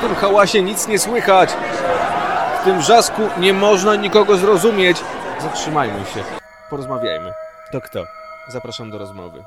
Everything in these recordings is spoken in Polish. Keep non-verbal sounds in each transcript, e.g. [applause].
W tym hałasie nic nie słychać. W tym wrzasku nie można nikogo zrozumieć. Zatrzymajmy się. Porozmawiajmy. To kto? Zapraszam do rozmowy.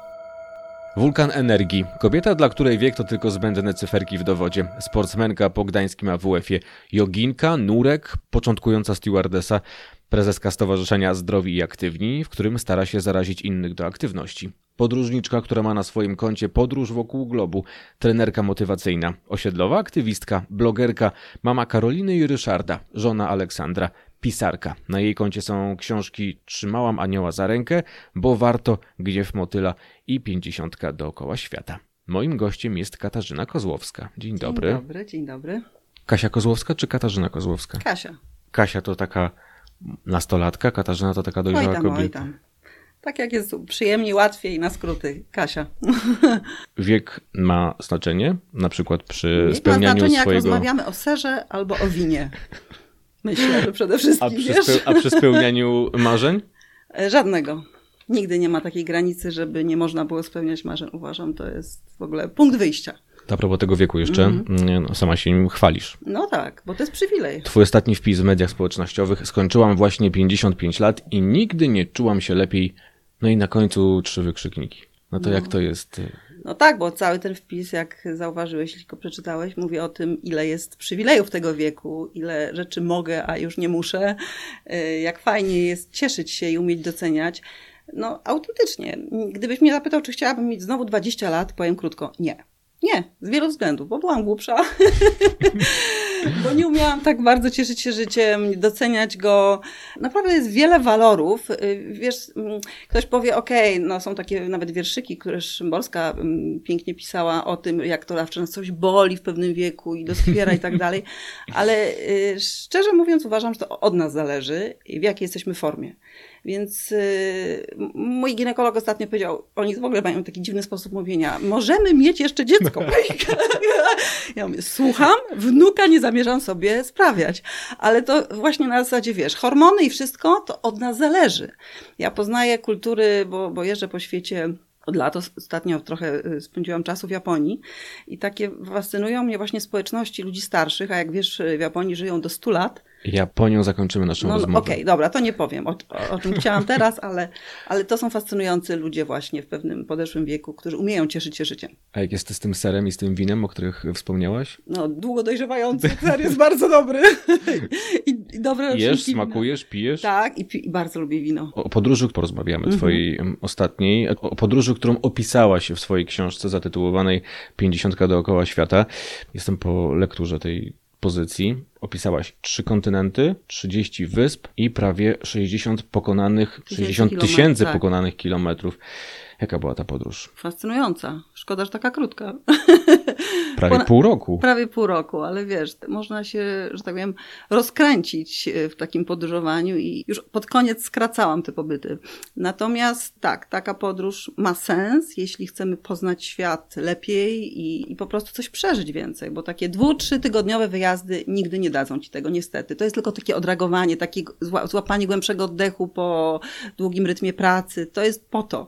Wulkan Energii. Kobieta, dla której wiek to tylko zbędne cyferki w dowodzie. Sportsmenka po gdańskim AWF-ie. Joginka, Nurek, początkująca stewardesa, prezeska Stowarzyszenia Zdrowi i Aktywni, w którym stara się zarazić innych do aktywności. Podróżniczka, która ma na swoim koncie podróż wokół globu, trenerka motywacyjna, osiedlowa aktywistka, blogerka, mama Karoliny i Ryszarda, żona Aleksandra, pisarka. Na jej koncie są książki Trzymałam anioła za rękę, bo warto, Gdziew motyla i pięćdziesiątka dookoła świata. Moim gościem jest Katarzyna Kozłowska. Dzień dobry. Dzień dobry, dzień dobry. Kasia Kozłowska czy Katarzyna Kozłowska? Kasia. Kasia to taka nastolatka, Katarzyna to taka dojrzała oj tam, kobieta. Oj tam. Tak jak jest przyjemniej, łatwiej na skróty. Kasia. [laughs] Wiek ma znaczenie, na przykład przy Wiek spełnianiu ma znaczenie, swojego... jak rozmawiamy o serze albo o winie. Myślę, że przede wszystkim, A przy, wiesz? A przy spełnianiu marzeń? E, Żadnego. Nigdy nie ma takiej granicy, żeby nie można było spełniać marzeń. Uważam, to jest w ogóle punkt wyjścia. A propos tego wieku jeszcze, Mhm. no, sama się nim chwalisz. No tak, bo to jest przywilej. Twój ostatni wpis w mediach społecznościowych. Skończyłam właśnie 55 lat i nigdy nie czułam się lepiej. No i na końcu trzy wykrzykniki. No to jak to jest? No tak, bo cały ten wpis, jak zauważyłeś, jeśli go przeczytałeś, mówi o tym, ile jest przywilejów tego wieku, ile rzeczy mogę, a już nie muszę, y, jak fajnie jest cieszyć się i umieć doceniać. No autentycznie, gdybyś mnie zapytał, czy chciałabym mieć znowu 20 lat, powiem krótko, nie. Nie, z wielu względów, bo byłam głupsza, [laughs] bo nie umiałam tak bardzo cieszyć się życiem, doceniać go. Naprawdę jest wiele walorów. Y, Wiesz, mm, ktoś powie, okej, no są takie nawet wierszyki, które Szymborska mm, pięknie pisała o tym, jak to zawsze nas coś boli w pewnym wieku i doskwiera i tak dalej, ale y, szczerze mówiąc uważam, że to od nas zależy w jakiej jesteśmy formie. Więc y, m- mój ginekolog ostatnio powiedział, oni w ogóle mają taki dziwny sposób mówienia, możemy mieć jeszcze dziecko. [laughs] [laughs] ja mówię, słucham, wnuka nie zamierzam sobie sprawiać. Ale to właśnie na zasadzie, wiesz, hormony i wszystko to od nas zależy. Ja poznaję kultury, bo, bo jeżdżę po świecie od lat, Os- ostatnio trochę y, spędziłam czasu w Japonii i takie fascynują mnie właśnie społeczności ludzi starszych, a jak wiesz, w Japonii żyją do 100 lat, Japonią zakończymy naszą no, rozmowę. Okej, dobra, to nie powiem. O, o, o tym chciałam teraz, ale, ale to są fascynujący ludzie właśnie w pewnym podeszłym wieku, którzy umieją cieszyć się życiem. A jak jest z tym serem i z tym winem, o których wspomniałaś? No, długo dojrzewający ser jest bardzo dobry. I, i dobre Jesz, smakujesz, pijesz? Tak, i, pi- i bardzo lubię wino. O podróży porozmawiamy, Mhm. twojej ostatniej. O podróży, którą opisałaś w swojej książce zatytułowanej 50 dookoła świata. Jestem po lekturze tej pozycji. Opisałaś trzy kontynenty, 30 wysp i prawie 60 pokonanych, Tysięcy 60 kilometrów, tysięcy tak. pokonanych kilometrów. Jaka była ta podróż? Fascynująca. Szkoda, że taka krótka. [laughs] Prawie Pona- pół roku. Prawie pół roku, ale wiesz, można się, że tak powiem, rozkręcić e, w takim podróżowaniu i już pod koniec skracałam te pobyty. Natomiast tak, taka podróż ma sens, jeśli chcemy poznać świat lepiej i, i po prostu coś przeżyć więcej, bo takie dwu, trzy tygodniowe wyjazdy nigdy nie dadzą ci tego, niestety. To jest tylko takie odragowanie, takie zła- złapanie głębszego oddechu po długim rytmie pracy. To jest po to.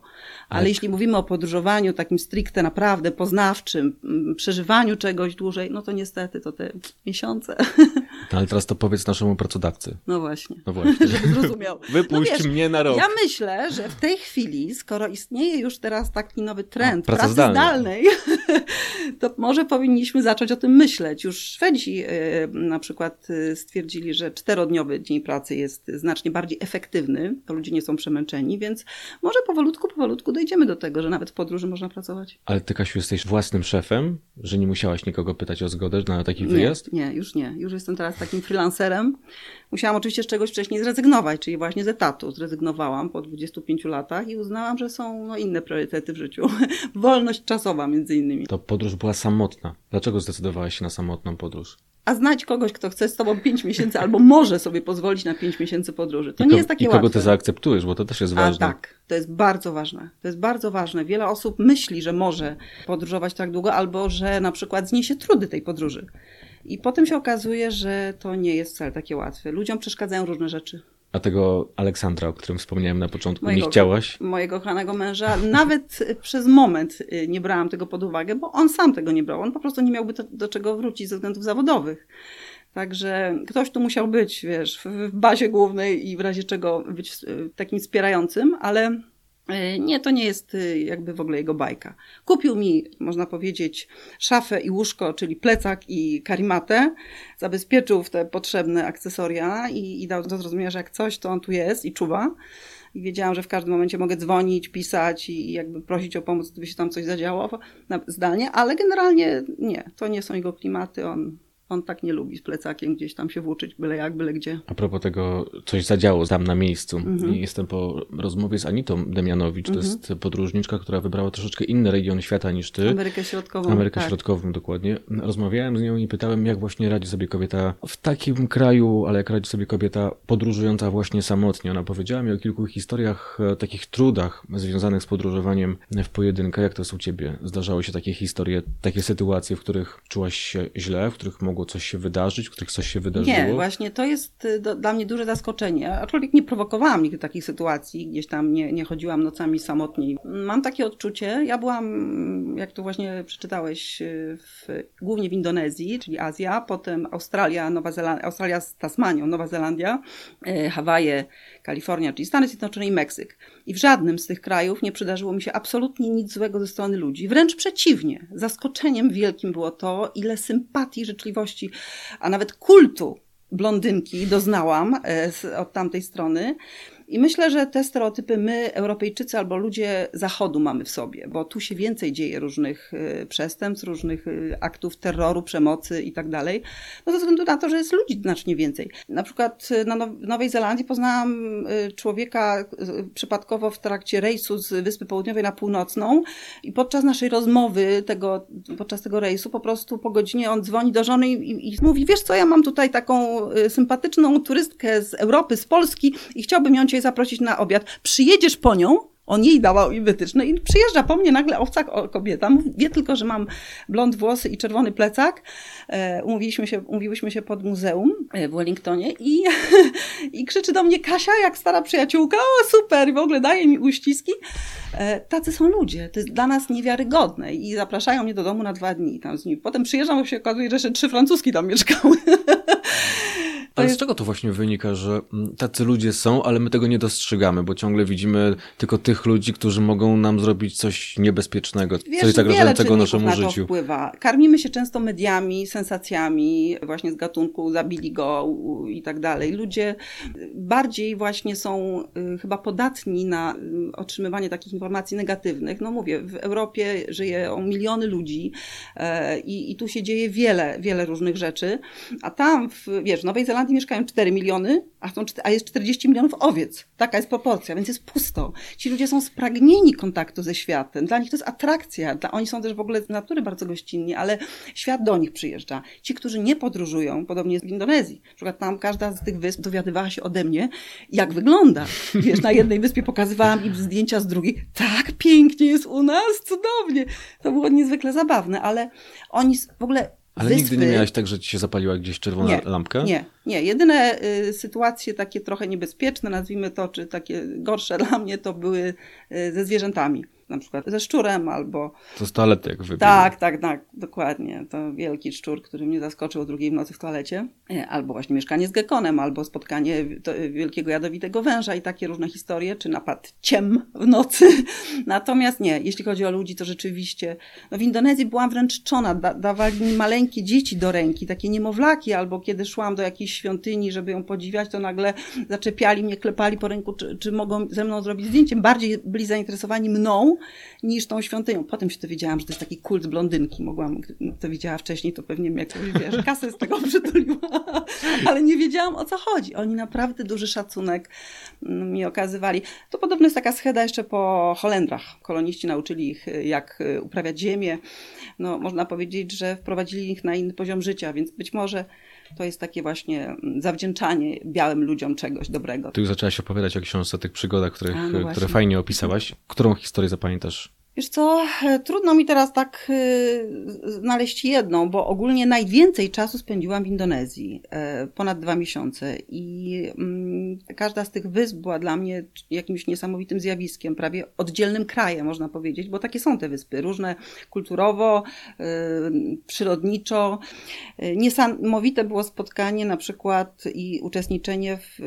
Ale Ale- jeśli mówimy o podróżowaniu takim stricte naprawdę poznawczym, mm, przeżywaniu czegoś dłużej, no to niestety to te miesiące. [laughs] No, ale teraz to powiedz naszemu pracodawcy. No właśnie. No właśnie. Żeby zrozumiał. [laughs] Wypuść no wiesz, mnie na rok. Ja myślę, że w tej chwili, skoro istnieje już teraz taki nowy trend pracy zdalna. zdalnej, [laughs] to może powinniśmy zacząć o tym myśleć. Już Szwedzi e, na przykład e, stwierdzili, że czterodniowy dzień pracy jest znacznie bardziej efektywny, to ludzie nie są przemęczeni, więc może powolutku, powolutku dojdziemy do tego, że nawet w podróży można pracować. Ale ty, Kasiu, jesteś własnym szefem, że nie musiałaś nikogo pytać o zgodę na taki wyjazd? Nie, nie, już nie. Już jestem teraz takim freelancerem. Musiałam oczywiście z czegoś wcześniej zrezygnować, czyli właśnie z etatu. Zrezygnowałam po 25 latach i uznałam, że są no, inne priorytety w życiu. [laughs] Wolność czasowa między innymi. To podróż była samotna. Dlaczego zdecydowałaś się na samotną podróż? A znać kogoś, kto chce z tobą 5 miesięcy albo może sobie pozwolić na 5 miesięcy podróży. To I nie jest takie I kogo łatwe. ty zaakceptujesz, bo to też jest A ważne. tak, to jest bardzo ważne. To jest bardzo ważne. Wiele osób myśli, że może podróżować tak długo, albo że na przykład zniesie trudy tej podróży. I potem się okazuje, że to nie jest wcale takie łatwe. Ludziom przeszkadzają różne rzeczy. A tego Aleksandra, o którym wspomniałem na początku, mojego, nie chciałaś? Mojego kochanego męża. Nawet przez moment y, nie brałam tego pod uwagę, bo on sam tego nie brał. On po prostu nie miałby to, do czego wrócić ze względów zawodowych. Także ktoś tu musiał być, wiesz, w bazie głównej i w razie czego być y, takim wspierającym, ale nie, to nie jest jakby w ogóle jego bajka. Kupił mi, można powiedzieć, szafę i łóżko, czyli plecak i karimatę. Zabezpieczył w te potrzebne akcesoria i, i dał do zrozumienia, że jak coś, to on tu jest i czuwa i wiedziałam, że w każdym momencie mogę dzwonić, pisać i jakby prosić o pomoc, gdyby się tam coś zadziało zdalnie, ale generalnie nie, to nie są jego klimaty, on on tak nie lubi z plecakiem gdzieś tam się włóczyć, byle jak, byle gdzie. A propos tego, coś zadziało tam na miejscu. Mhm. Jestem po rozmowie z Anitą Demianowicz, to mhm. jest podróżniczka, która wybrała troszeczkę inny region świata niż ty. Amerykę Środkową. Amerykę tak. Środkową, dokładnie. Rozmawiałem z nią i pytałem, jak właśnie radzi sobie kobieta w takim kraju, ale jak radzi sobie kobieta podróżująca właśnie samotnie. Ona powiedziała mi o kilku historiach, e, takich trudach związanych z podróżowaniem w pojedynkę. Jak to jest u ciebie? Zdarzały się takie historie, takie sytuacje, w których czułaś się źle, w których mogło mogło coś się wydarzyć, w których coś się wydarzyło? Nie, właśnie to jest y, do, dla mnie duże zaskoczenie. Aczkolwiek nie prowokowałam nigdy takich sytuacji, gdzieś tam nie, nie chodziłam nocami samotnie. Mam takie odczucie, ja byłam, jak tu właśnie przeczytałeś, y, w, głównie w Indonezji, czyli Azja, potem Australia, Nowa Zelandia, Australia z Tasmanią, Nowa Zelandia, y, Hawaje, Kalifornia, czyli Stany Zjednoczone i Meksyk. I w żadnym z tych krajów nie przydarzyło mi się absolutnie nic złego ze strony ludzi. Wręcz przeciwnie. Zaskoczeniem wielkim było to, ile sympatii, życzliwości, a nawet kultu blondynki doznałam e, od tamtej strony. I myślę, że te stereotypy my, Europejczycy albo ludzie Zachodu, mamy w sobie, bo tu się więcej dzieje różnych y, przestępstw, różnych y, aktów terroru, przemocy i tak dalej. No ze względu na to, że jest ludzi znacznie więcej. Na przykład y, na Nowej Zelandii poznałam człowieka przypadkowo w trakcie rejsu z Wyspy Południowej na Północną i podczas naszej rozmowy tego, podczas tego rejsu po prostu po godzinie on dzwoni do żony i, i mówi, wiesz co, ja mam tutaj taką sympatyczną turystkę z Europy, z Polski i chciałbym ją cię zaprosić na obiad. Przyjedziesz po nią, on jej dawał i wytyczne i przyjeżdża po mnie nagle owca kobieta. Wie tylko, że mam blond włosy i czerwony plecak. E, umówiliśmy się, umówiłyśmy się pod muzeum e, w Wellingtonie i, [laughs] i krzyczy do mnie Kasia, jak stara przyjaciółka, o super, w ogóle daje mi uściski. E, tacy są ludzie, to jest dla nas niewiarygodne i zapraszają mnie do domu na dwa dni tam z nimi. Potem przyjeżdżam, bo się okazuje, że jeszcze trzy francuski tam mieszkały. [laughs] Ale jest... z czego to właśnie wynika, że mm, tacy ludzie są, ale my tego nie dostrzegamy, bo ciągle widzimy tylko tych ludzi, którzy mogą nam zrobić coś niebezpiecznego, Wiesz, coś zagrażającego naszemu na to życiu. Wpływa. Karmimy się często mediami, sensacjami, właśnie z gatunku zabili go i tak dalej. Ludzie bardziej właśnie są y, chyba podatni na y, otrzymywanie takich informacji negatywnych. No mówię, w Europie żyje miliony ludzi e, i, i tu się dzieje wiele, wiele różnych rzeczy, a tam, w, wiesz, w Nowej Zelandii mieszkają 4 miliony, a, są, a jest 40 milionów owiec. Taka jest proporcja, więc jest pusto. Ci ludzie są spragnieni kontaktu ze światem. Dla nich to jest atrakcja. Dla, oni są też w ogóle z natury bardzo gościnni, ale świat do nich przyjeżdża. Ci, którzy nie podróżują, podobnie jest w Indonezji. Na przykład tam każda z tych wysp dowiadywała się ode mnie, jak wygląda. Wiesz, na jednej wyspie pokazywałam im zdjęcia z drugiej. Tak pięknie jest u nas, cudownie. To było niezwykle zabawne, ale oni w ogóle ale wyspy... nigdy nie miałaś tak, że ci się zapaliła gdzieś czerwona nie, lampka? Nie, nie. Jedyne y, sytuacje takie trochę niebezpieczne, nazwijmy to, czy takie gorsze [laughs] dla mnie, to były y, ze zwierzętami na przykład ze szczurem albo... To z toalety jak wybiegł. Tak, tak, tak, dokładnie. To wielki szczur, który mnie zaskoczył o drugiej w nocy w toalecie. E, albo właśnie mieszkanie z gekonem, albo spotkanie wielkiego jadowitego węża i takie różne historie, czy napad ciem w nocy. [laughs] Natomiast nie, jeśli chodzi o ludzi, to rzeczywiście... No w Indonezji byłam wręcz czczona. Da dawali mi maleńkie dzieci do ręki, takie niemowlaki, albo kiedy szłam do jakiejś świątyni, żeby ją podziwiać, to nagle zaczepiali mnie, klepali po ręku, czy, czy mogą ze mną zrobić zdjęcie. Bardziej byli zainteresowani mną, niż tą świątynią. Potem się dowiedziałam, że to jest taki kult blondynki. Mogłam, to widziała wcześniej, to pewnie mi jakąś, wiesz, kasę z tego [laughs] przytuliła. Ale nie wiedziałam, o co chodzi. Oni naprawdę duży szacunek mm, mi okazywali. To podobno jest taka scheda jeszcze po Holendrach. Koloniści nauczyli ich, jak uprawiać ziemię. No, można powiedzieć, że wprowadzili ich na inny poziom życia, więc być może to jest takie właśnie mm, zawdzięczanie białym ludziom czegoś dobrego. Ty już zaczęłaś opowiadać o książce, o tych przygodach, których, no które fajnie opisałaś. Którą historię zapamiętasz? Wiesz co, e, trudno mi teraz tak e, znaleźć jedną, bo ogólnie najwięcej czasu spędziłam w Indonezji, e, ponad dwa miesiące i mm, każda z tych wysp była dla mnie jakimś niesamowitym zjawiskiem, prawie oddzielnym krajem, można powiedzieć, bo takie są te wyspy, różne kulturowo, przyrodniczo. Niesamowite było spotkanie na przykład i uczestniczenie w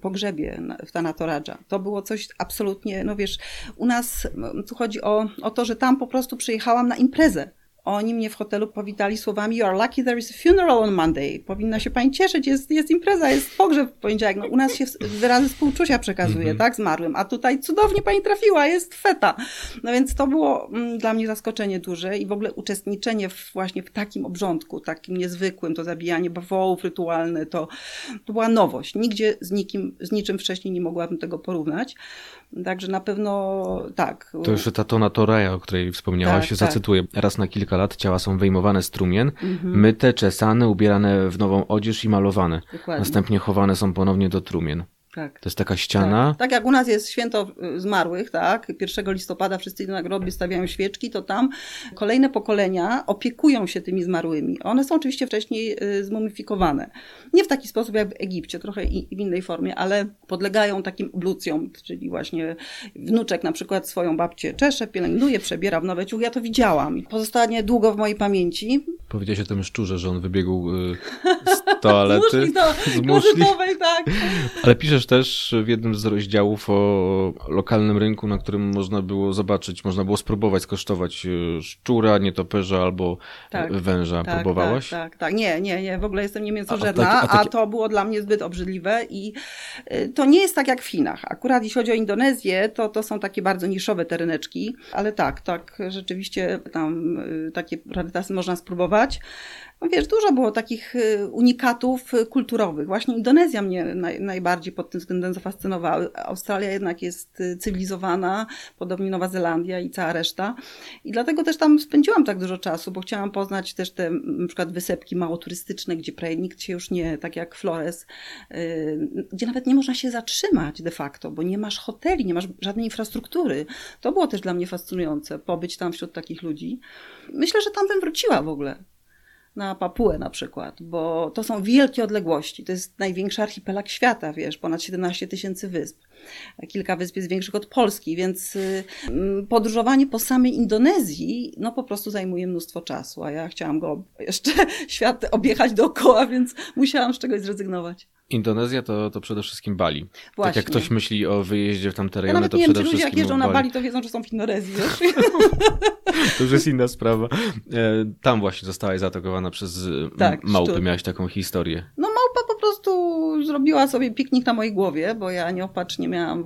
pogrzebie w Tanatoradża. To było coś absolutnie, no wiesz, u nas tu chodzi o, o to, że tam po prostu przyjechałam na imprezę. Oni mnie w hotelu powitali słowami You are lucky there is a funeral on Monday. Powinna się pani cieszyć, jest, jest impreza, jest pogrzeb w poniedziałek. No, u nas się wyrazy współczucia przekazuje, mm -hmm. tak, zmarłym, a tutaj cudownie pani trafiła, jest feta. No więc to było mm, dla mnie zaskoczenie duże i w ogóle uczestniczenie w, właśnie w takim obrządku, takim niezwykłym, to zabijanie bawołów rytualne, to, to była nowość. Nigdzie z, nikim, z niczym wcześniej nie mogłabym tego porównać. Także na pewno tak. To jeszcze ta tona Toraja, o której wspomniałaś, tak, zacytuję. Tak. Raz na kilka lat ciała są wyjmowane z trumien, mhm. myte, czesane, ubierane w nową odzież i malowane. Dokładnie. Następnie chowane są ponownie do trumien. Tak. To jest taka ściana. Tak. tak. jak u nas jest święto y, zmarłych, tak? 1 listopada wszyscy na grobie stawiają świeczki, to tam kolejne pokolenia opiekują się tymi zmarłymi. One są oczywiście wcześniej y, zmumifikowane. Nie w taki sposób jak w Egipcie, trochę w innej formie, ale podlegają takim oblucjom, czyli właśnie wnuczek na przykład swoją babcię czesze, pielęgnuje, przebiera w nowe ciuchy. Ja to widziałam. Pozostanie długo w mojej pamięci. Powiedziałeś o tym szczurze, że on wybiegł y, z [laughs] toalety. z muszli, z muszli. tak. Ale piszesz też w jednym z rozdziałów o lokalnym rynku, na którym można było zobaczyć, można było spróbować skosztować e, szczura, nietoperza albo tak, węża. Tak, Próbowałaś? Tak, tak, tak. Nie, nie, nie. W ogóle jestem niemięsożerna, a, a, a, a, to było dla mnie zbyt obrzydliwe i e, to nie jest tak jak w Chinach. Akurat jeśli chodzi o Indonezję, to, to są takie bardzo niszowe tereneczki, ale tak, tak, rzeczywiście tam e, takie rarytasy można spróbować. No wiesz, dużo było takich y, unikatów y, kulturowych. Właśnie Indonezja mnie naj, najbardziej pod tym względem zafascynowała. Australia jednak jest y, cywilizowana, podobnie Nowa Zelandia i cała reszta. I dlatego też tam spędziłam tak dużo czasu, bo chciałam poznać też te na przykład wysepki mało turystyczne, gdzie prawie nikt się już nie, tak jak Flores, gdzie nawet nie można się zatrzymać de facto, bo nie masz hoteli, nie masz żadnej infrastruktury. To było też dla mnie fascynujące, pobyć tam wśród takich ludzi. Myślę, że tam bym wróciła w ogóle na Papuę na przykład, bo to są wielkie odległości. To jest największy archipelag świata, wiesz, ponad 17 tysięcy wysp. Kilka wysp jest większych od Polski, więc mm, podróżowanie po samej Indonezji, no po prostu zajmuje mnóstwo czasu, a ja chciałam go jeszcze [laughs] świat objechać dookoła, więc musiałam z czegoś zrezygnować. Indonezja to, to przede wszystkim Bali. Właśnie. Tak jak ktoś myśli o wyjeździe w tamte rejony, ja to nie przede wiem, wszystkim. Ludzie jak jeżdżą na Bali, to wiedzą, że są w Indonezji. [laughs] to już jest inna sprawa. E, tam właśnie zostałaś zaatakowana przez tak, małpy. Miałaś taką historię. No małpa po prostu zrobiła sobie piknik na mojej głowie, bo ja nieopatrznie miałam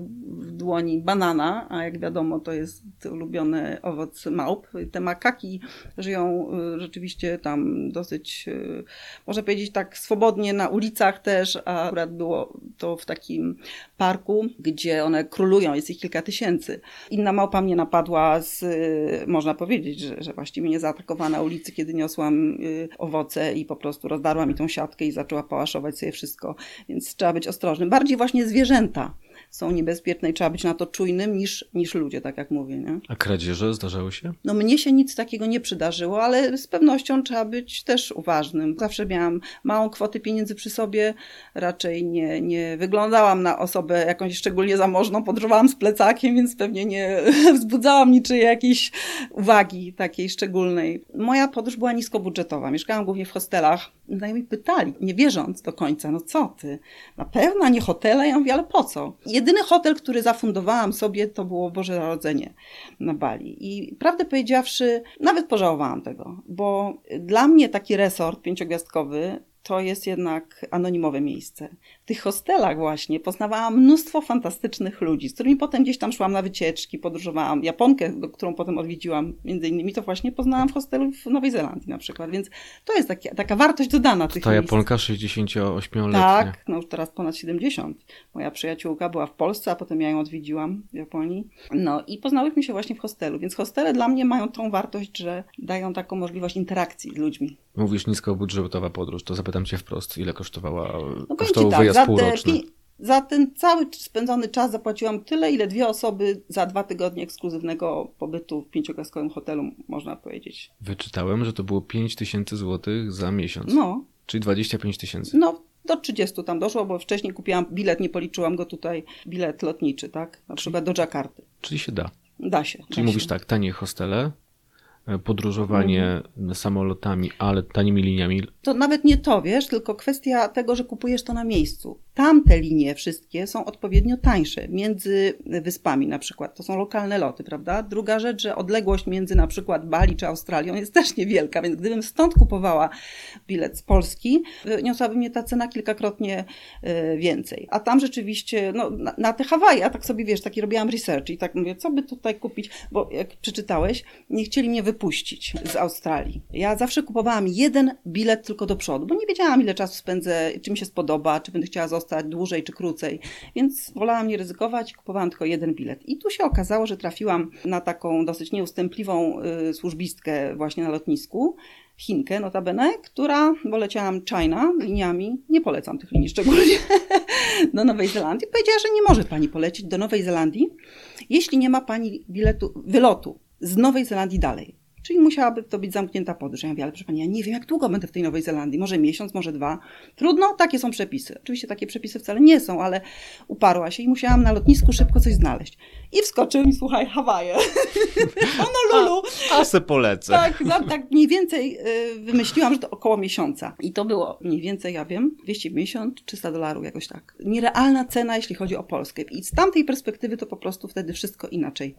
dłoni banana, a jak wiadomo to jest ulubiony owoc małp. Te makaki żyją y, rzeczywiście tam dosyć, y, można powiedzieć tak swobodnie na ulicach też, a akurat było to w takim parku, gdzie one królują, jest ich kilka tysięcy. Inna małpa mnie napadła z, y, można powiedzieć, że, że właściwie mnie zaatakowała na ulicy, kiedy niosłam owoce i po prostu rozdarła mi tą siatkę i zaczęła pałaszować sobie wszystko, więc trzeba być ostrożnym. Bardziej właśnie zwierzęta są niebezpieczne i trzeba być na to czujnym niż, niż ludzie, tak jak mówię. Nie? A kradzieże zdarzały się? No mnie się nic takiego nie przydarzyło, ale z pewnością trzeba być też uważnym. Zawsze miałam małą kwotę pieniędzy przy sobie, raczej nie, nie wyglądałam na osobę jakąś szczególnie zamożną, podróżowałam z plecakiem, więc pewnie nie [laughs] wzbudzałam niczyjej jakiejś uwagi takiej szczególnej. Moja podróż była niskobudżetowa. Mieszkałam głównie w hostelach. Znajomi pytali, nie wierząc do końca, no co ty, na pewno, nie hotele? Ja mówię, ale po co? Jedyny hotel, który zafundowałam sobie, to było Boże Narodzenie na Bali. I prawdę powiedziawszy, nawet pożałowałam tego, bo dla mnie taki resort pięciogwiazdkowy to jest jednak anonimowe miejsce. Tych hostelach właśnie poznawałam mnóstwo fantastycznych ludzi, z którymi potem gdzieś tam szłam na wycieczki, podróżowałam. Japonkę, którą potem odwiedziłam, między innymi, to właśnie poznałam w hostelu w Nowej Zelandii na przykład, więc to jest taki, taka wartość dodana tych Ta miejsc. Japonka 68-letnia. Tak, no już teraz ponad 70. Moja przyjaciółka była w Polsce, a potem ja ją odwiedziłam w Japonii. No i poznałyśmy się właśnie w hostelu, więc hostele dla mnie mają tą wartość, że dają taką możliwość interakcji z ludźmi. Mówisz niskobudżetowa podróż, to zapytam cię wprost, ile kosztowała, no, kosztował tak, wyjazd półroczny? Te, za ten cały spędzony czas zapłaciłam tyle, ile dwie osoby za dwa tygodnie ekskluzywnego pobytu w pięciogwiazdkowym hotelu, można powiedzieć. Wyczytałem, że to było 5 tysięcy złotych za miesiąc. No. Czyli 25 tysięcy. No, Do 30 tam doszło, bo wcześniej kupiłam bilet, nie policzyłam go tutaj, bilet lotniczy, tak? Na przykład do Jakarty. Czyli się da. Da się. Czyli da mówisz się. tak, tanie hostele, podróżowanie samolotami, ale tanimi liniami. To nawet nie to, wiesz, tylko kwestia tego, że kupujesz to na miejscu. Tamte linie wszystkie są odpowiednio tańsze między wyspami na przykład. To są lokalne loty, prawda? Druga rzecz, że odległość między na przykład Bali czy Australią jest też niewielka, więc gdybym stąd kupowała bilet z Polski, niosłaby mnie ta cena kilkakrotnie y, więcej. A tam rzeczywiście, no, na, na te Hawaje, a tak sobie wiesz, taki robiłam research i tak mówię, co by tutaj kupić, bo jak przeczytałeś, nie chcieli mnie wypuścić z Australii. Ja zawsze kupowałam jeden bilet tylko do przodu, bo nie wiedziałam, ile czasu spędzę, czy mi się spodoba, czy będę chciała zostać dłużej czy krócej, więc wolałam nie ryzykować, kupowałam tylko jeden bilet. I tu się okazało, że trafiłam na taką dosyć nieustępliwą y, służbistkę właśnie na lotnisku, Chinkę notabene, która, bo leciałam China liniami, nie polecam tych linii szczególnie, [laughs] do Nowej Zelandii. Powiedziała, że nie może pani polecieć do Nowej Zelandii, jeśli nie ma pani biletu, wylotu z Nowej Zelandii dalej. Czyli musiałaby to być zamknięta podróż. Ja mówię, ale proszę pani, ja nie wiem, jak długo będę w tej Nowej Zelandii. Może miesiąc, może dwa. Trudno, takie są przepisy. Oczywiście takie przepisy wcale nie są, ale uparła się i musiałam na lotnisku szybko coś znaleźć. I wskoczył mi, słuchaj, Hawaje. [laughs] Honolulu. A se polecę. Tak, tak mniej więcej y, wymyśliłam, że to około miesiąca. I to było mniej więcej, ja wiem, 250, 300 dolarów, jakoś tak. Nierealna cena, jeśli chodzi o Polskę. I z tamtej perspektywy to po prostu wtedy wszystko inaczej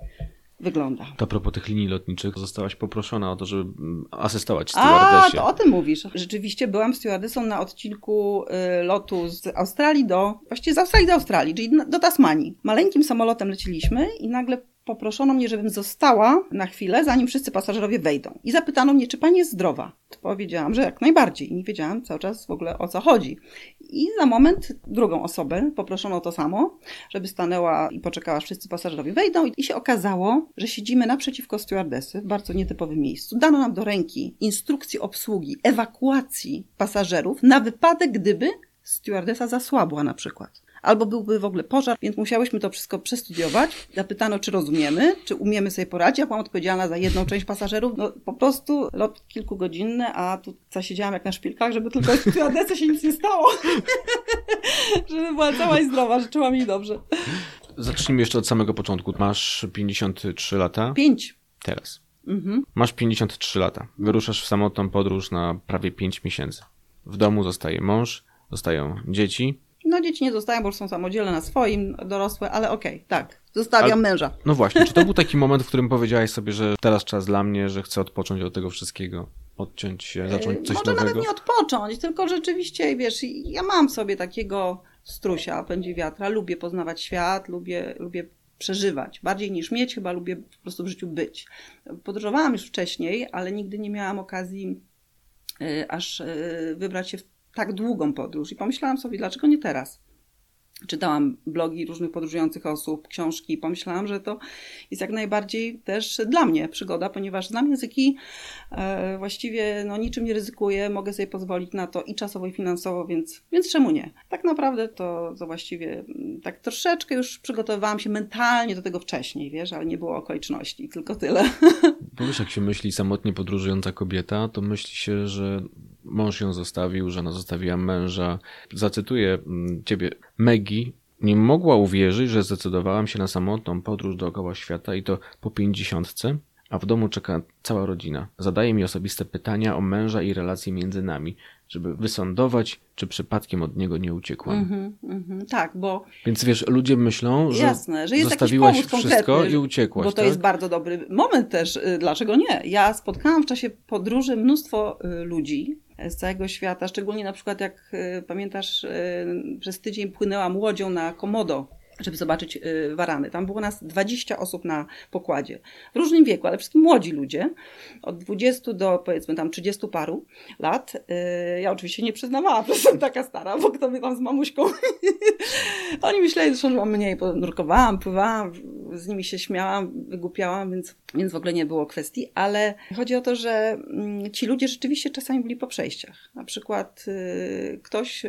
wygląda. To a propos tych linii lotniczych, zostałaś poproszona o to, żeby mm, asystować A, stewardesie. to o tym mówisz. Rzeczywiście byłam stewardessą na odcinku y, lotu z Australii do, właściwie z Australii do Australii, czyli do Tasmanii. Maleńkim samolotem leciliśmy i nagle poproszono mnie, żebym została na chwilę, zanim wszyscy pasażerowie wejdą. I zapytano mnie, czy pani jest zdrowa. Powiedziałam, że jak najbardziej. I nie wiedziałam cały czas w ogóle o co chodzi. I za moment drugą osobę poproszono to samo, żeby stanęła i poczekała, wszyscy pasażerowie wejdą. I się okazało, że siedzimy naprzeciwko stewardessy w bardzo nietypowym miejscu. Dano nam do ręki instrukcję obsługi, ewakuacji pasażerów na wypadek, gdyby stewardessa zasłabła na przykład. Albo byłby w ogóle pożar, więc musiałyśmy to wszystko przestudiować. Zapytano, czy rozumiemy, czy umiemy sobie poradzić. Ja byłam odpowiedzialna za jedną część pasażerów. No po prostu lot kilkugodzinny, a tu zasiedziałam jak na szpilkach, żeby tylko stewardesse się nic nie stało. [laughs] żeby była cała i zdrowa, że czułam jej dobrze. Zacznijmy jeszcze od samego początku. Masz 53 lata. Pięć. Teraz. Mhm. Masz 53 lata. Wyruszasz w samotną podróż na prawie 5 miesięcy. W domu zostaje mąż, zostają dzieci. No dzieci nie zostają, bo już są samodzielne na swoim, dorosłe, ale okej, tak. Zostawiam Ale- męża. No właśnie, czy to był taki moment, w którym powiedziałaś sobie, że teraz czas dla mnie, że chcę odpocząć od tego wszystkiego, odciąć się, zacząć coś Może nowego? nawet nie odpocząć, tylko rzeczywiście, wiesz, ja mam sobie takiego strusia, pędzi wiatra, lubię poznawać świat, lubię, lubię przeżywać. Bardziej niż mieć, chyba lubię po prostu w życiu być. Podróżowałam już wcześniej, ale nigdy nie miałam okazji y, aż y, wybrać się w tak długą podróż i pomyślałam sobie, dlaczego nie teraz? Czytałam blogi różnych podróżujących osób, książki i pomyślałam, że to jest jak najbardziej też dla mnie przygoda, ponieważ znam języki, e, właściwie no, niczym nie ryzykuję, mogę sobie pozwolić na to i czasowo, i finansowo, więc, więc czemu nie? Tak naprawdę to, to właściwie mm, tak troszeczkę już przygotowywałam się mentalnie do tego wcześniej, wiesz, ale nie było okoliczności, tylko tyle. [laughs] Bo wiesz, jak się myśli samotnie podróżująca kobieta, to myśli się, że mąż ją zostawił, że ona zostawiła męża. Zacytuję mm, ciebie. Maggie nie mogła uwierzyć, że zdecydowałam się na samotną podróż dookoła świata i to po pięćdziesiątce, a w domu czeka cała rodzina. Zadaje mi osobiste pytania o męża i relacje między nami, żeby wysądować, czy przypadkiem od niego nie uciekłam. Mhm, mhm, tak, bo Więc wiesz, ludzie myślą, że, Jasne, że jest zostawiłaś wszystko i uciekłaś. Bo to tak? jest bardzo dobry moment też. y, Dlaczego nie? Ja spotkałam w czasie podróży mnóstwo y, ludzi z całego świata, szczególnie na przykład jak y, pamiętasz, y, przez tydzień płynęłam łodzią na Komodo, żeby zobaczyć y, warany. Tam było nas 20 osób na pokładzie. W różnym wieku, ale wszystkim młodzi ludzie. Od 20 do powiedzmy tam 30 paru lat. Y, Ja oczywiście nie przyznawałam, że jestem taka stara, bo kto mnie tam z mamuśką [laughs] oni myśleli że mam mniej, bo nurkowałam, pływałam, z nimi się śmiałam, wygłupiałam, więc, więc w ogóle nie było kwestii, ale chodzi o to, że mm, ci ludzie rzeczywiście czasami byli po przejściach. Na przykład y, ktoś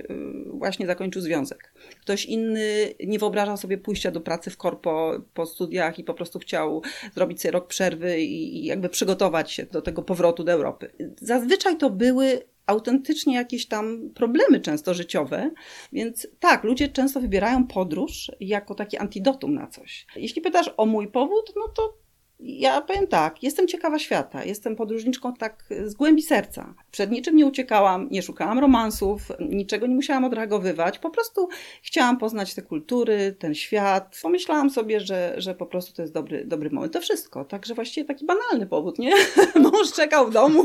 właśnie zakończył związek. Ktoś inny nie wyobrażał sobie pójścia do pracy w korpo po studiach i po prostu chciał zrobić sobie rok przerwy i, jakby przygotować się do tego powrotu do Europy. Zazwyczaj to były autentycznie jakieś tam problemy często życiowe. Więc tak, ludzie często wybierają podróż jako taki antidotum na coś. Jeśli pytasz o mój powód, no to ja powiem tak, jestem ciekawa świata, jestem podróżniczką tak z głębi serca. Przed niczym nie uciekałam, nie szukałam romansów, niczego nie musiałam odreagowywać. Po prostu chciałam poznać te kultury, ten świat. Pomyślałam sobie, że, że po prostu to jest dobry, dobry moment. To wszystko. Także właściwie taki banalny powód, nie? [laughs] Mąż czekał w domu,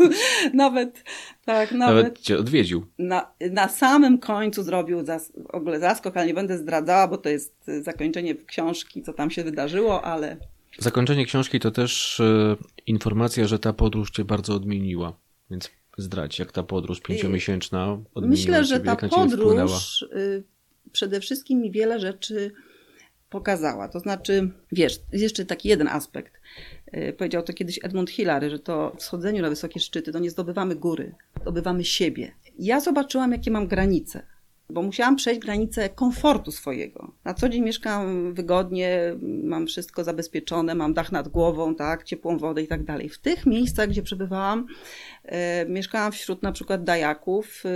nawet tak, nawet, nawet cię odwiedził. Na, na samym końcu zrobił zas, w ogóle zaskok, ale nie będę zdradzała, bo to jest zakończenie książki, co tam się wydarzyło, ale Zakończenie książki to też e, informacja, że ta podróż cię bardzo odmieniła. Więc zdradź, jak ta podróż pięciomiesięczna odmieniła Myślę, że ciebie, ta podróż y, przede wszystkim mi wiele rzeczy pokazała. To znaczy, wiesz, jest jeszcze taki jeden aspekt. Y, powiedział to kiedyś Edmund Hillary, że to w schodzeniu na wysokie szczyty to nie zdobywamy góry, zdobywamy siebie. Ja zobaczyłam, jakie mam granice bo musiałam przejść granicę komfortu swojego. Na co dzień mieszkam wygodnie, mam wszystko zabezpieczone, mam dach nad głową, tak, ciepłą wodę i tak dalej. W tych miejscach, gdzie przebywałam, e, mieszkałam wśród na przykład dajaków e,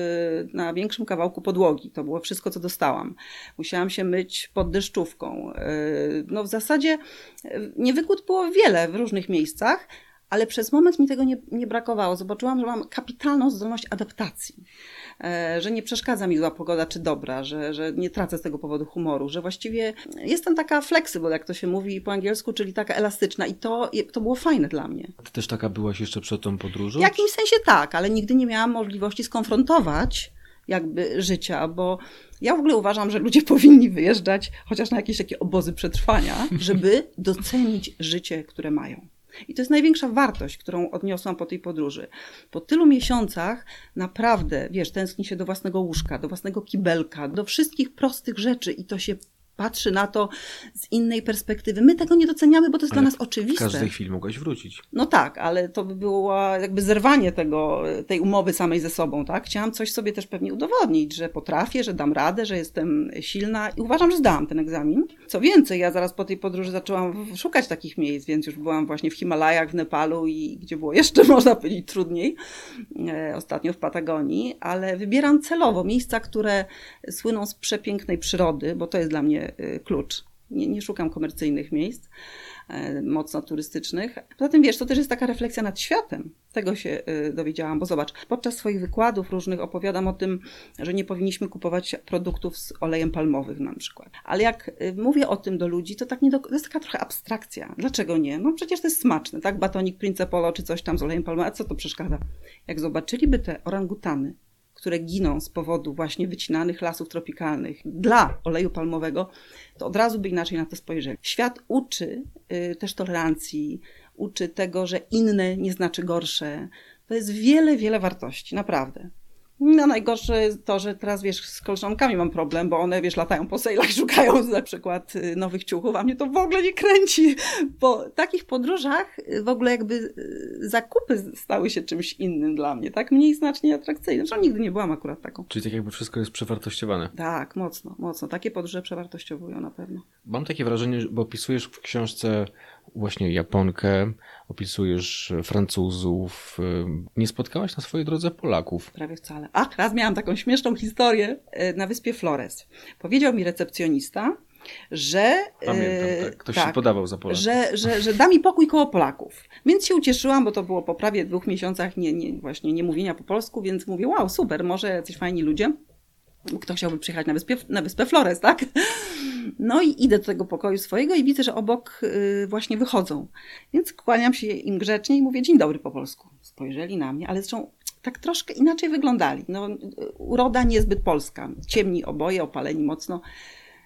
na większym kawałku podłogi. To było wszystko, co dostałam. Musiałam się myć pod deszczówką. E, no w zasadzie e, niewygód było wiele w różnych miejscach, ale przez moment mi tego nie, nie brakowało. Zobaczyłam, że mam kapitalną zdolność adaptacji. E, że nie przeszkadza mi zła pogoda czy dobra, że, że nie tracę z tego powodu humoru, że właściwie jestem taka flexible, jak to się mówi po angielsku, czyli taka elastyczna i to, to było fajne dla mnie. Ty też taka byłaś jeszcze przed tą podróżą? W jakimś sensie tak, ale nigdy nie miałam możliwości skonfrontować jakby życia, bo ja w ogóle uważam, że ludzie [laughs] powinni wyjeżdżać chociaż na jakieś takie obozy przetrwania, żeby docenić życie, które mają. I to jest największa wartość, którą odniosłam po tej podróży. Po tylu miesiącach naprawdę, wiesz, tęskni się do własnego łóżka, do własnego kibelka, do wszystkich prostych rzeczy i to się patrzy na to z innej perspektywy. My tego nie doceniamy, bo to jest ale dla nas oczywiste. W każdej chwili mogłaś wrócić. No tak, ale to by było jakby zerwanie tego, tej umowy samej ze sobą, tak? Chciałam coś sobie też pewnie udowodnić, że potrafię, że dam radę, że jestem silna i uważam, że zdałam ten egzamin. Co więcej, ja zaraz po tej podróży zaczęłam szukać takich miejsc, więc już byłam właśnie w Himalajach, w Nepalu i gdzie było jeszcze, [laughs] można powiedzieć, trudniej. E, ostatnio w Patagonii, ale wybieram celowo miejsca, które słyną z przepięknej przyrody, bo to jest dla mnie klucz. Nie, nie szukam komercyjnych miejsc, e, mocno turystycznych. Poza tym, wiesz, to też jest taka refleksja nad światem. Tego się y, dowiedziałam, bo zobacz, podczas swoich wykładów różnych opowiadam o tym, że nie powinniśmy kupować produktów z olejem palmowym na przykład. Ale jak y, mówię o tym do ludzi, to tak nie do, to jest taka trochę abstrakcja. Dlaczego nie? No przecież to jest smaczne, tak? Batonik Prince Polo czy coś tam z olejem palmowym, a co to przeszkadza? Jak zobaczyliby te orangutany, które giną z powodu właśnie wycinanych lasów tropikalnych dla oleju palmowego, to od razu by inaczej na to spojrzeli. Świat uczy y, też tolerancji, uczy tego, że inne nie znaczy gorsze. To jest wiele, wiele wartości, naprawdę. No najgorsze to, że teraz wiesz, z koleżankami mam problem, bo one wiesz, latają po sejlach, [laughs] szukają na przykład y, nowych ciuchów, a mnie to w ogóle nie kręci. Po takich podróżach y, w ogóle jakby y, zakupy stały się czymś innym dla mnie, tak? Mniej znacznie atrakcyjnym. Zresztą nigdy nie byłam akurat taką. Czyli tak jakby wszystko jest przewartościowane. Tak, mocno, mocno. Takie podróże przewartościowują na pewno. Mam takie wrażenie, bo opisujesz w książce właśnie Japonkę, opisujesz Francuzów. Nie spotkałaś na swojej drodze Polaków? Prawie wcale. Ach, raz miałam taką śmieszną historię e, na wyspie Flores. Powiedział mi recepcjonista, że. Pamiętam, e, tak. Ktoś tak, się podawał za Polaków. Że, że, że da mi pokój koło Polaków. Więc się ucieszyłam, bo to było po prawie dwóch miesiącach nie, nie, właśnie nie mówienia po polsku, więc mówię, wow, super, może jacyś fajni ludzie. Kto chciałby przyjechać na wyspę, na wyspę Flores, tak? No i idę do tego pokoju swojego i widzę, że obok y, właśnie wychodzą. Więc kłaniam się im grzecznie i mówię dzień dobry po polsku. Spojrzeli na mnie, ale zresztą tak troszkę inaczej wyglądali. No, uroda niezbyt polska. Ciemni oboje, opaleni mocno.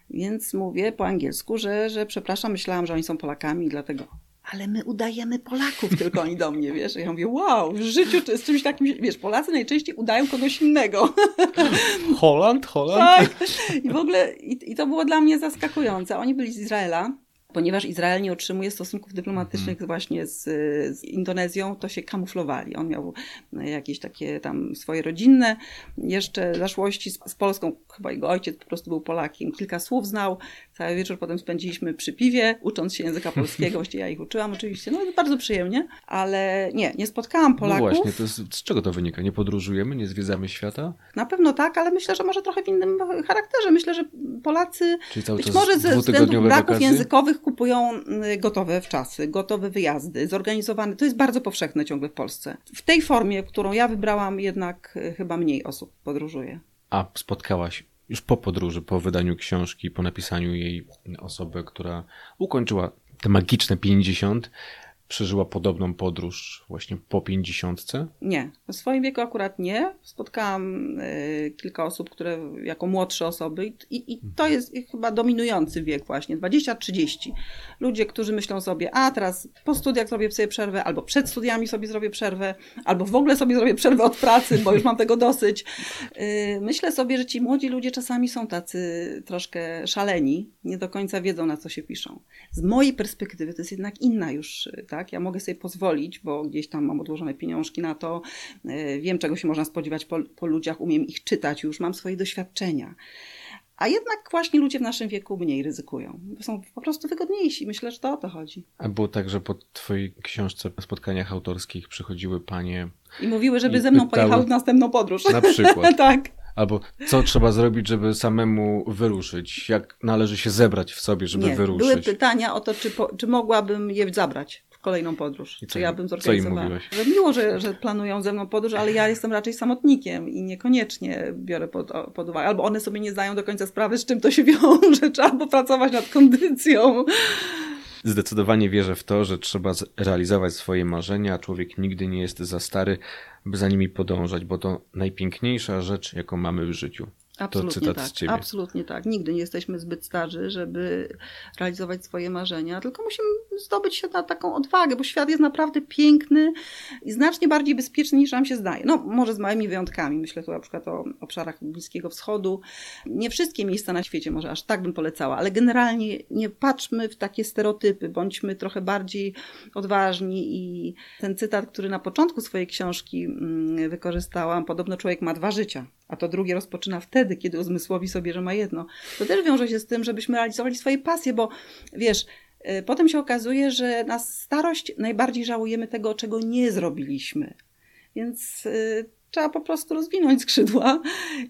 Więc mówię po angielsku, że, że przepraszam, myślałam, że oni są Polakami, dlatego ale my udajemy Polaków, tylko oni do mnie, wiesz. Ja mówię, wow, w życiu to jest czymś takim, wiesz, Polacy najczęściej udają kogoś innego. [laughs] Holland, Holland. Tak. I w ogóle, i, i to było dla mnie zaskakujące. Oni byli z Izraela, ponieważ Izrael nie otrzymuje stosunków dyplomatycznych hmm. właśnie z, z, Indonezją, to się kamuflowali. On miał jakieś takie tam swoje rodzinne jeszcze zaszłości z, z, Polską. Chyba jego ojciec po prostu był Polakiem. Kilka słów znał, Cały wieczór potem spędziliśmy przy piwie, ucząc się języka polskiego. [laughs] Właściwie ja ich uczyłam oczywiście. No bardzo przyjemnie, ale nie, nie spotkałam Polaków. No właśnie, to jest, z czego to wynika? Nie podróżujemy, nie zwiedzamy świata? Na pewno tak, ale myślę, że może trochę w innym charakterze. Myślę, że Polacy być może ze dwutygodniowe braków wakacje? językowych kupują y, gotowe w czasy, gotowe wyjazdy, zorganizowane. To jest bardzo powszechne ciągle w Polsce. W tej formie, którą ja wybrałam, jednak y, chyba mniej osób podróżuje. A spotkałaś już po podróży, po wydaniu książki, po napisaniu jej osobę, która ukończyła te magiczne 50, przeżyła podobną podróż właśnie po 50. Nie, w swoim wieku akurat nie. Spotkałam y, kilka osób, które jako młodsze osoby i, i, i to jest chyba dominujący wiek właśnie, 20-30. Ludzie, którzy myślą sobie, a teraz po studiach zrobię sobie przerwę, albo przed studiami sobie zrobię przerwę, albo w ogóle sobie zrobię przerwę od pracy, bo już mam tego dosyć. Y, myślę sobie, że ci młodzi ludzie czasami są tacy troszkę szaleni, nie do końca wiedzą na co się piszą. Z mojej perspektywy to jest jednak inna już, y, tak? Ja mogę sobie pozwolić, bo gdzieś tam mam odłożone pieniążki na to, y, wiem czego się można spodziewać po, po ludziach, umiem ich czytać, już mam swoje doświadczenia. A jednak właśnie ludzie w naszym wieku mniej ryzykują. Są po prostu wygodniejsi. Myślę, że to o to chodzi. A było tak, że po twojej książce, po spotkaniach autorskich przychodziły panie I mówiły, żeby I ze mną pytały- pojechał w następną podróż. na przykład, [laughs] tak. albo co trzeba zrobić, żeby samemu wyruszyć, jak należy się zebrać w sobie, żeby Nie, wyruszyć. były pytania o to, czy, po, czy mogłabym je zabrać kolejną podróż. I co czy ja bym co im zorganizowała. Że miło, że, że planują ze mną podróż, ale ja jestem raczej samotnikiem i niekoniecznie biorę pod, pod uwagę. Albo one sobie nie zdają do końca sprawy, z czym to się [laughs] wiąże. Trzeba popracować nad kondycją. Zdecydowanie wierzę w to, że trzeba realizować swoje marzenia, a człowiek nigdy nie jest za stary, by za nimi podążać, bo to najpiękniejsza rzecz, jaką mamy w życiu. Absolutnie cytat tak. z ciebie. Absolutnie tak. Nigdy nie jesteśmy zbyt starzy, żeby realizować swoje marzenia, tylko musimy zdobyć się na taką odwagę, bo świat jest naprawdę piękny i znacznie bardziej bezpieczny niż nam się zdaje. No, może z małymi wyjątkami. Myślę tu na przykład o obszarach Bliskiego Wschodu. Nie wszystkie miejsca na świecie może aż tak bym polecała, ale generalnie nie patrzmy w takie stereotypy, bądźmy trochę bardziej odważni i ten cytat, który na początku swojej książki mm, wykorzystałam, podobno człowiek ma dwa życia, a to drugie rozpoczyna wtedy, kiedy uzmysłowi sobie, że ma jedno. To też wiąże się z tym, żebyśmy realizowali swoje pasje, bo wiesz, y, potem się okazuje, że na starość najbardziej żałujemy tego, czego nie zrobiliśmy. Więc y, trzeba po prostu rozwinąć skrzydła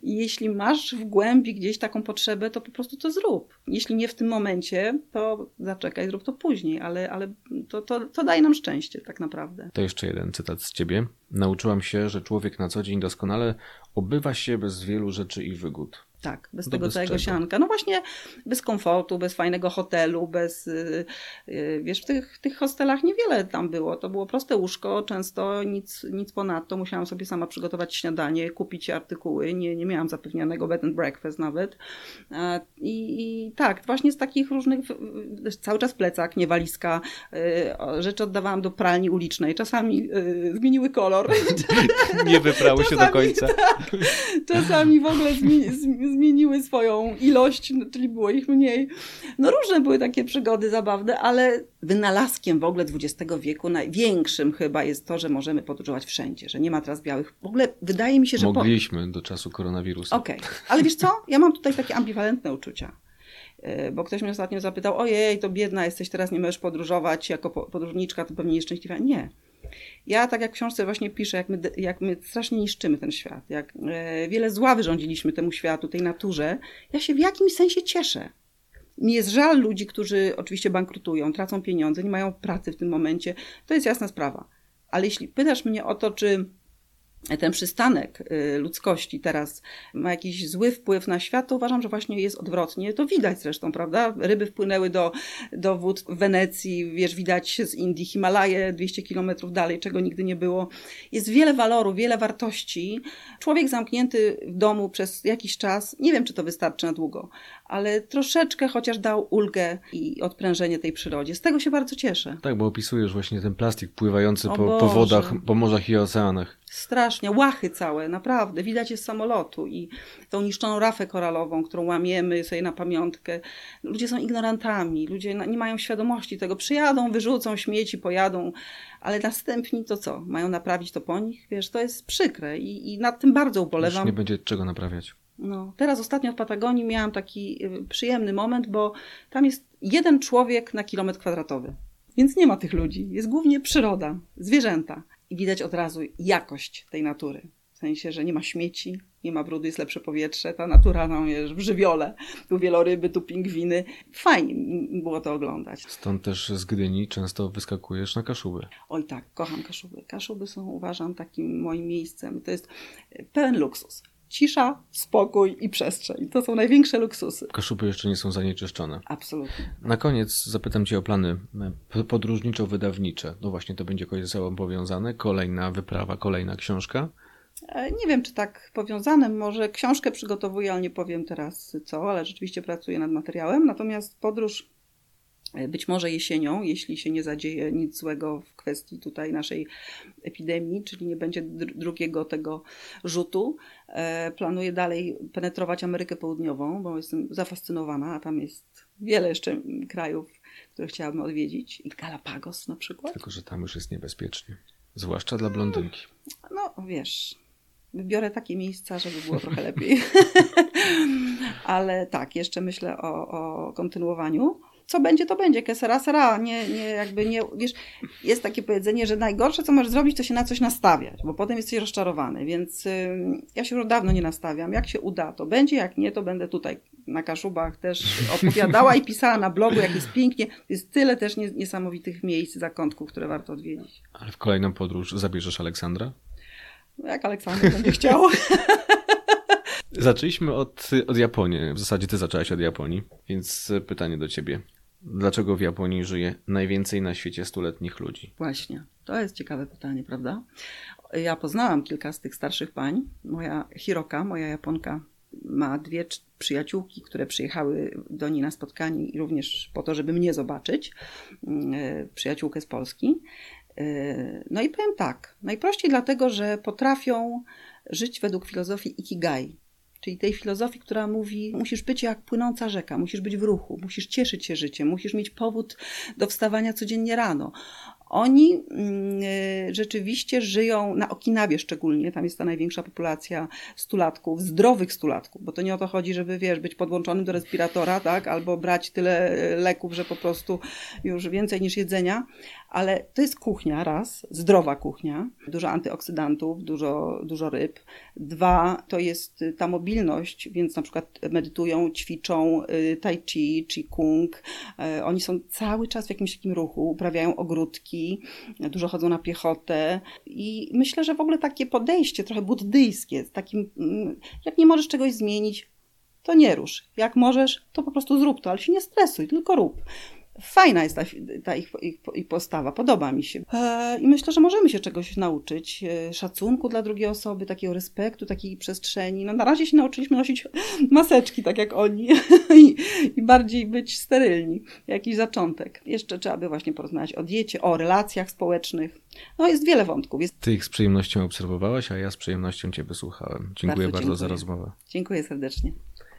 i jeśli masz w głębi gdzieś taką potrzebę, to po prostu to zrób. Jeśli nie w tym momencie, to zaczekaj, zrób to później, ale, ale to, to, to daje nam szczęście tak naprawdę. To jeszcze jeden cytat z ciebie. Nauczyłam się, że człowiek na co dzień doskonale obywa się bez wielu rzeczy i wygód. Tak, bez To tego bez całego czego? sianka. No właśnie bez komfortu, bez fajnego hotelu, bez... y, y, Wiesz, w tych, tych hostelach niewiele tam było. To było proste łóżko, często nic, nic ponadto. Musiałam sobie sama przygotować śniadanie, kupić artykuły. Nie, nie miałam zapewnionego bed and breakfast nawet. A, I, I tak, właśnie z takich różnych... Cały czas plecak, nie walizka. o, Rzeczy oddawałam do pralni ulicznej. Czasami y, zmieniły kolor. [laughs] Nie wyprały się do końca. [laughs] czasami w ogóle zmi, zmi- zmieniły swoją ilość, no, czyli było ich mniej. No różne były takie przygody zabawne, ale wynalazkiem w ogóle XX wieku największym chyba jest to, że możemy podróżować wszędzie, że nie ma teraz białych. W ogóle wydaje mi się, że... po- Mogliśmy do czasu koronawirusa. Okej, ale wiesz co? Ja mam tutaj takie ambiwalentne uczucia. Yy, Bo ktoś mnie ostatnio zapytał, ojej, to biedna jesteś, teraz nie możesz podróżować, jako po- podróżniczka to pewnie nieszczęśliwa. Nie. Ja tak jak w książce właśnie piszę, jak my, jak my strasznie niszczymy ten świat, jak e, wiele zła wyrządziliśmy temu światu, tej naturze, ja się w jakimś sensie cieszę. Mi jest żal ludzi, którzy oczywiście bankrutują, tracą pieniądze, nie mają pracy w tym momencie. To jest jasna sprawa. Ale jeśli pytasz mnie o to, czy ten przystanek y, ludzkości teraz ma jakiś zły wpływ na świat, to uważam, że właśnie jest odwrotnie. To widać zresztą, prawda? Ryby wpłynęły do, do wód w Wenecji, wiesz, widać z Indii, Himalaje 200 kilometrów dalej, czego nigdy nie było. Jest wiele walorów, wiele wartości. Człowiek zamknięty w domu przez jakiś czas, nie wiem, czy to wystarczy na długo, ale troszeczkę chociaż dał ulgę i odprężenie tej przyrodzie. Z tego się bardzo cieszę. Tak, bo opisujesz właśnie ten plastik pływający po, po wodach, po morzach i oceanach. Strasznie, łachy całe, naprawdę. Widać je z samolotu i tą niszczoną rafę koralową, którą łamiemy sobie na pamiątkę. Ludzie są ignorantami, ludzie nie mają świadomości tego. Przyjadą, wyrzucą śmieci, pojadą, ale następni to co? Mają naprawić to po nich? Wiesz, to jest przykre i, i nad tym bardzo Już ubolewam. nie będzie czego naprawiać. No, teraz ostatnio w Patagonii miałam taki y, przyjemny moment, bo tam jest jeden człowiek na kilometr kwadratowy. Więc nie ma tych ludzi. Jest głównie przyroda, zwierzęta. I widać od razu jakość tej natury. W sensie, że nie ma śmieci, nie ma brudu, jest lepsze powietrze. Ta natura no, jest w żywiole. Tu wieloryby, tu pingwiny. Fajnie było to oglądać. Stąd też z Gdyni często wyskakujesz na Kaszuby. Oj tak, kocham Kaszuby. Kaszuby są, uważam, takim moim miejscem. To jest pełen luksus cisza, spokój i przestrzeń. To są największe luksusy. Kaszuby jeszcze nie są zanieczyszczone. Absolutnie. Na koniec zapytam Cię o plany e, podróżniczo-wydawnicze. No właśnie, to będzie jakoś ze sobą powiązane? Kolejna wyprawa, kolejna książka? E, nie wiem, czy tak powiązane. Może książkę przygotowuję, ale nie powiem teraz co, ale rzeczywiście pracuję nad materiałem. Natomiast podróż być może jesienią, jeśli się nie zadzieje nic złego w kwestii tutaj naszej epidemii, czyli nie będzie drugiego tego rzutu, e, planuję dalej penetrować Amerykę Południową, bo jestem zafascynowana, a tam jest wiele jeszcze krajów, które chciałabym odwiedzić. I Galapagos na przykład. Tylko, że tam już jest niebezpiecznie. Zwłaszcza dla blondynki. No, wiesz, wybiorę takie miejsca, żeby było [laughs] trochę lepiej. [laughs] Ale tak, jeszcze myślę o, o kontynuowaniu co będzie, to będzie, que sera. Nie, nie, jakby nie, wiesz, jest takie powiedzenie, że najgorsze, co możesz zrobić, to się na coś nastawiać, bo potem jesteś rozczarowany, więc ja się już dawno nie nastawiam. Jak się uda, to będzie, jak nie, to będę tutaj na Kaszubach też opowiadała i pisała na blogu, jak jest pięknie. Jest tyle też niesamowitych miejsc, zakątków, które warto odwiedzić. Ale w kolejną podróż zabierzesz Aleksandra? Jak Aleksander będzie chciał. [laughs] Zaczęliśmy od, od Japonii. W zasadzie ty zaczęłaś od Japonii, więc pytanie do ciebie. Dlaczego w Japonii żyje najwięcej na świecie stuletnich ludzi? Właśnie, to jest ciekawe pytanie, prawda? Ja poznałam kilka z tych starszych pań. Moja Hiroka, moja Japonka, ma dwie przyjaciółki, które przyjechały do niej na spotkanie i również po to, żeby mnie zobaczyć. Mm, e, przyjaciółkę z Polski. E, no i powiem tak, najprościej dlatego, że potrafią żyć według filozofii Ikigai, czyli tej filozofii, która mówi, musisz być jak płynąca rzeka, musisz być w ruchu, musisz cieszyć się życiem, musisz mieć powód do wstawania codziennie rano. Oni mm, e, rzeczywiście żyją na Okinawie szczególnie, tam jest ta największa populacja stulatków, zdrowych stulatków, bo to nie o to chodzi, żeby wiesz, być podłączonym do respiratora, tak, albo brać tyle e, leków, że po prostu już więcej niż jedzenia, ale to jest kuchnia, raz, zdrowa kuchnia, dużo antyoksydantów, dużo, dużo ryb. Dwa, to jest ta mobilność, więc na przykład medytują, ćwiczą y, tai chi, chi kung. Oni są cały czas w jakimś takim ruchu, uprawiają ogródki, dużo chodzą na piechotę i myślę, że w ogóle takie podejście trochę buddyjskie, takim, mm, jak nie możesz czegoś zmienić, to nie rusz. Jak możesz, to po prostu zrób to, ale się nie stresuj, tylko rób. Fajna jest ta, ta ich, ich, ich, postawa, podoba mi się. E, I myślę, że możemy się czegoś nauczyć. E, szacunku dla drugiej osoby, takiego respektu, takiej przestrzeni. No, na razie się nauczyliśmy nosić [laughs] maseczki, tak jak oni, [laughs] I, i bardziej być sterylni. Jakiś zaczątek. Jeszcze trzeba by właśnie porozmawiać o diecie, o relacjach społecznych. No, jest wiele wątków. Jest... Ty ich z przyjemnością obserwowałaś, a ja z przyjemnością Cię wysłuchałem. Dziękuję bardzo, bardzo dziękuję. za rozmowę. Dziękuję serdecznie.